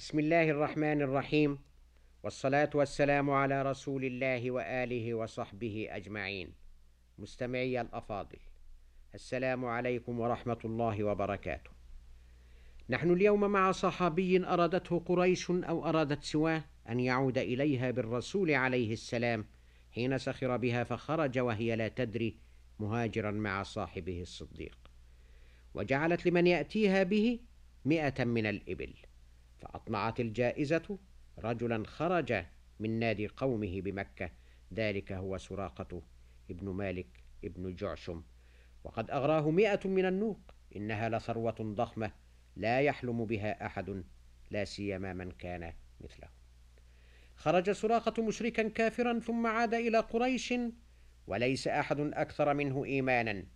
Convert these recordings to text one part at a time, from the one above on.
بسم الله الرحمن الرحيم. والصلاة والسلام على رسول الله وآله وصحبه أجمعين. مستمعي الأفاضل السلام عليكم ورحمة الله وبركاته. نحن اليوم مع صحابي أرادته قريش أو أرادت سواه أن يعود إليها بالرسول عليه السلام حين سخر بها فخرج وهي لا تدري مهاجرا مع صاحبه الصديق. وجعلت لمن يأتيها به مئة من الإبل. فأطمعت الجائزة رجلا خرج من نادي قومه بمكة. ذلك هو سراقة ابن مالك ابن جعشم. وقد أغراه مئة من النوق إنها لثروة ضخمة لا يحلم بها أحد لا سيما من كان مثله. خرج سراقة مشركا كافرا ثم عاد إلى قريش وليس أحد أكثر منه إيمانا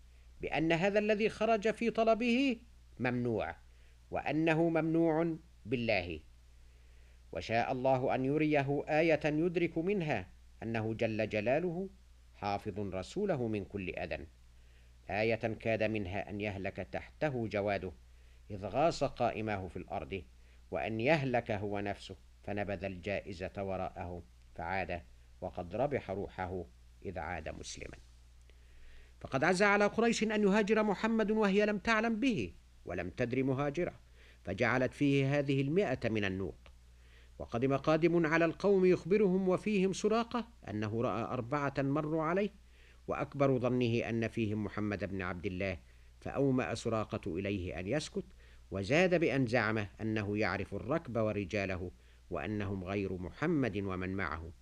بأن هذا الذي خرج في طلبه ممنوع وأنه ممنوع بالله. وشاء الله أن يريه آية يدرك منها أنه جل جلاله حافظ رسوله من كل أذى. آية كاد منها أن يهلك تحته جواده إذ غاص قائماه في الأرض وأن يهلك هو نفسه فنبذ الجائزة وراءه فعاد وقد ربح روحه إذ عاد مسلما. فقد عز على قريش أن يهاجر محمد وهي لم تعلم به ولم تدر مهاجره. فجعلت فيه هذه المئة من النوق وقدم قادم على القوم يخبرهم وفيهم سراقة أنه رأى أربعة مروا عليه وأكبر ظنه أن فيهم محمد بن عبد الله فأومأ سراقة إليه أن يسكت وزاد بأن زعم أنه يعرف الركب ورجاله وأنهم غير محمد ومن معه.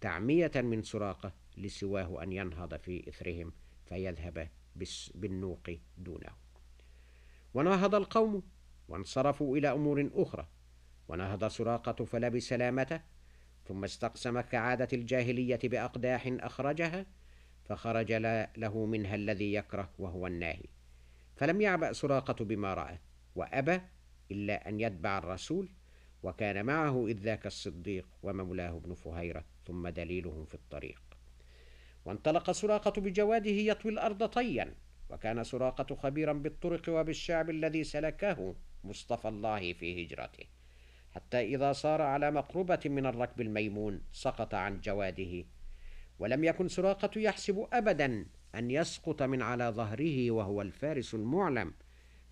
تعمية من سراقة لسواه أن ينهض في إثرهم فيذهب بالنوق دونه. ونهض القوم وانصرفوا إلى أمور أخرى ونهض سراقة فلبس لامته ثم استقسم كعادة الجاهلية بأقداح أخرجها فخرج له منها الذي يكره وهو الناهي. فلم يعبأ سراقة بما رأى وأبى إلا أن يتبع الرسول وكان معه إذ ذاك الصديق ومولاه ابن فهيرة ثم دليلهم في الطريق. وانطلق سراقة بجواده يطوي الأرض طيا وكان سراقة خبيرا بالطرق وبالشعب الذي سلكه. مصطفى الله في هجرته. حتى إذا صار على مقربة من الركب الميمون سقط عن جواده. ولم يكن سراقة يحسب أبدا أن يسقط من على ظهره وهو الفارس المعلم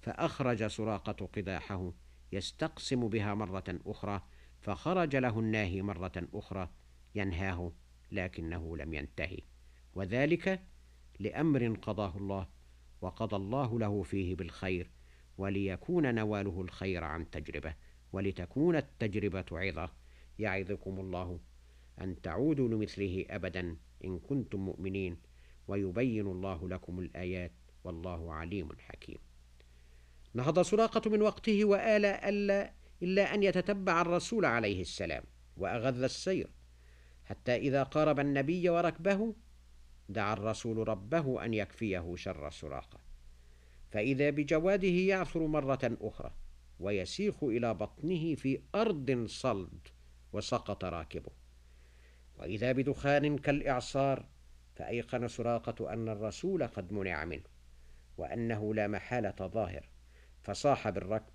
فأخرج سراقة قداحه يستقسم بها مرة أخرى فخرج له الناهي مرة أخرى ينهاه لكنه لم ينتهي. وذلك لأمر قضاه الله وقضى الله له فيه بالخير وليكون نواله الخير عن تجربة ولتكون التجربة عظة. يعظكم الله أن تعودوا لمثله أبدا إن كنتم مؤمنين ويبين الله لكم الآيات والله عليم حكيم. نهض سراقة من وقته وآل ألا إلا أن يتتبع الرسول عليه السلام وأغذ السير. حتى إذا قارب النبي وركبه دعا الرسول ربه أن يكفيه شر سراقة. فإذا بجواده يعثر مرة أخرى ويسيخ إلى بطنه في أرض صلد وسقط راكبه. وإذا بدخان كالإعصار فأيقن سراقة أن الرسول قد منع منه وأنه لا محالة ظاهر فصاح بالركب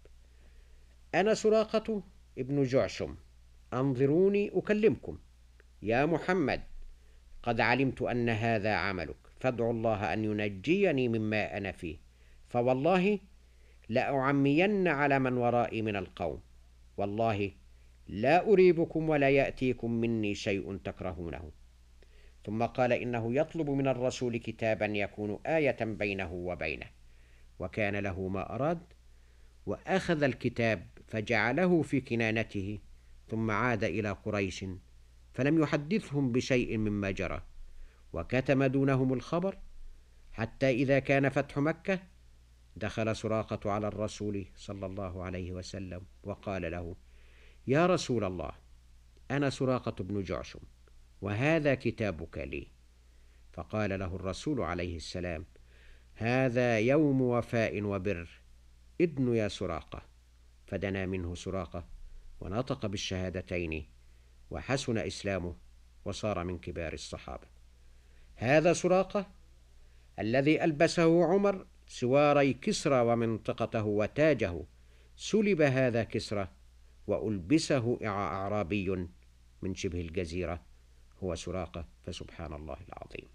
أنا سراقة ابن جعشم أنظروني أكلمكم. يا محمد قد علمت أن هذا عملك فادعوا الله أن ينجيني مما أنا فيه. فوالله لأعمين على من ورائي من القوم. والله لا أريبكم ولا يأتيكم مني شيء تكرهونه. ثم قال إنه يطلب من الرسول كتابا يكون آية بينه وبينه. وكان له ما أراد وأخذ الكتاب فجعله في كنانته ثم عاد إلى قريش فلم يحدثهم بشيء مما جرى. وكتم دونهم الخبر حتى إذا كان فتح مكة دخل سراقة على الرسول صلى الله عليه وسلم وقال له يا رسول الله أنا سراقة بن جعشم وهذا كتابك لي. فقال له الرسول عليه السلام هذا يوم وفاء وبر ادن يا سراقة. فدنا منه سراقة ونطق بالشهادتين وحسن إسلامه وصار من كبار الصحابة. هذا سراقة الذي ألبسه عمر سواري كسرى ومنطقته وتاجه. سلب هذا كسرى وألبسه أعرابي من شبه الجزيرة. هو سراقة فسبحان الله العظيم.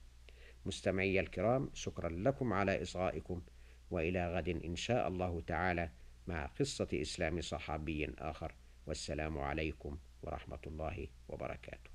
مستمعي الكرام شكرا لكم على إصغائكم وإلى غد إن شاء الله تعالى مع قصة إسلام صحابي آخر. والسلام عليكم ورحمة الله وبركاته.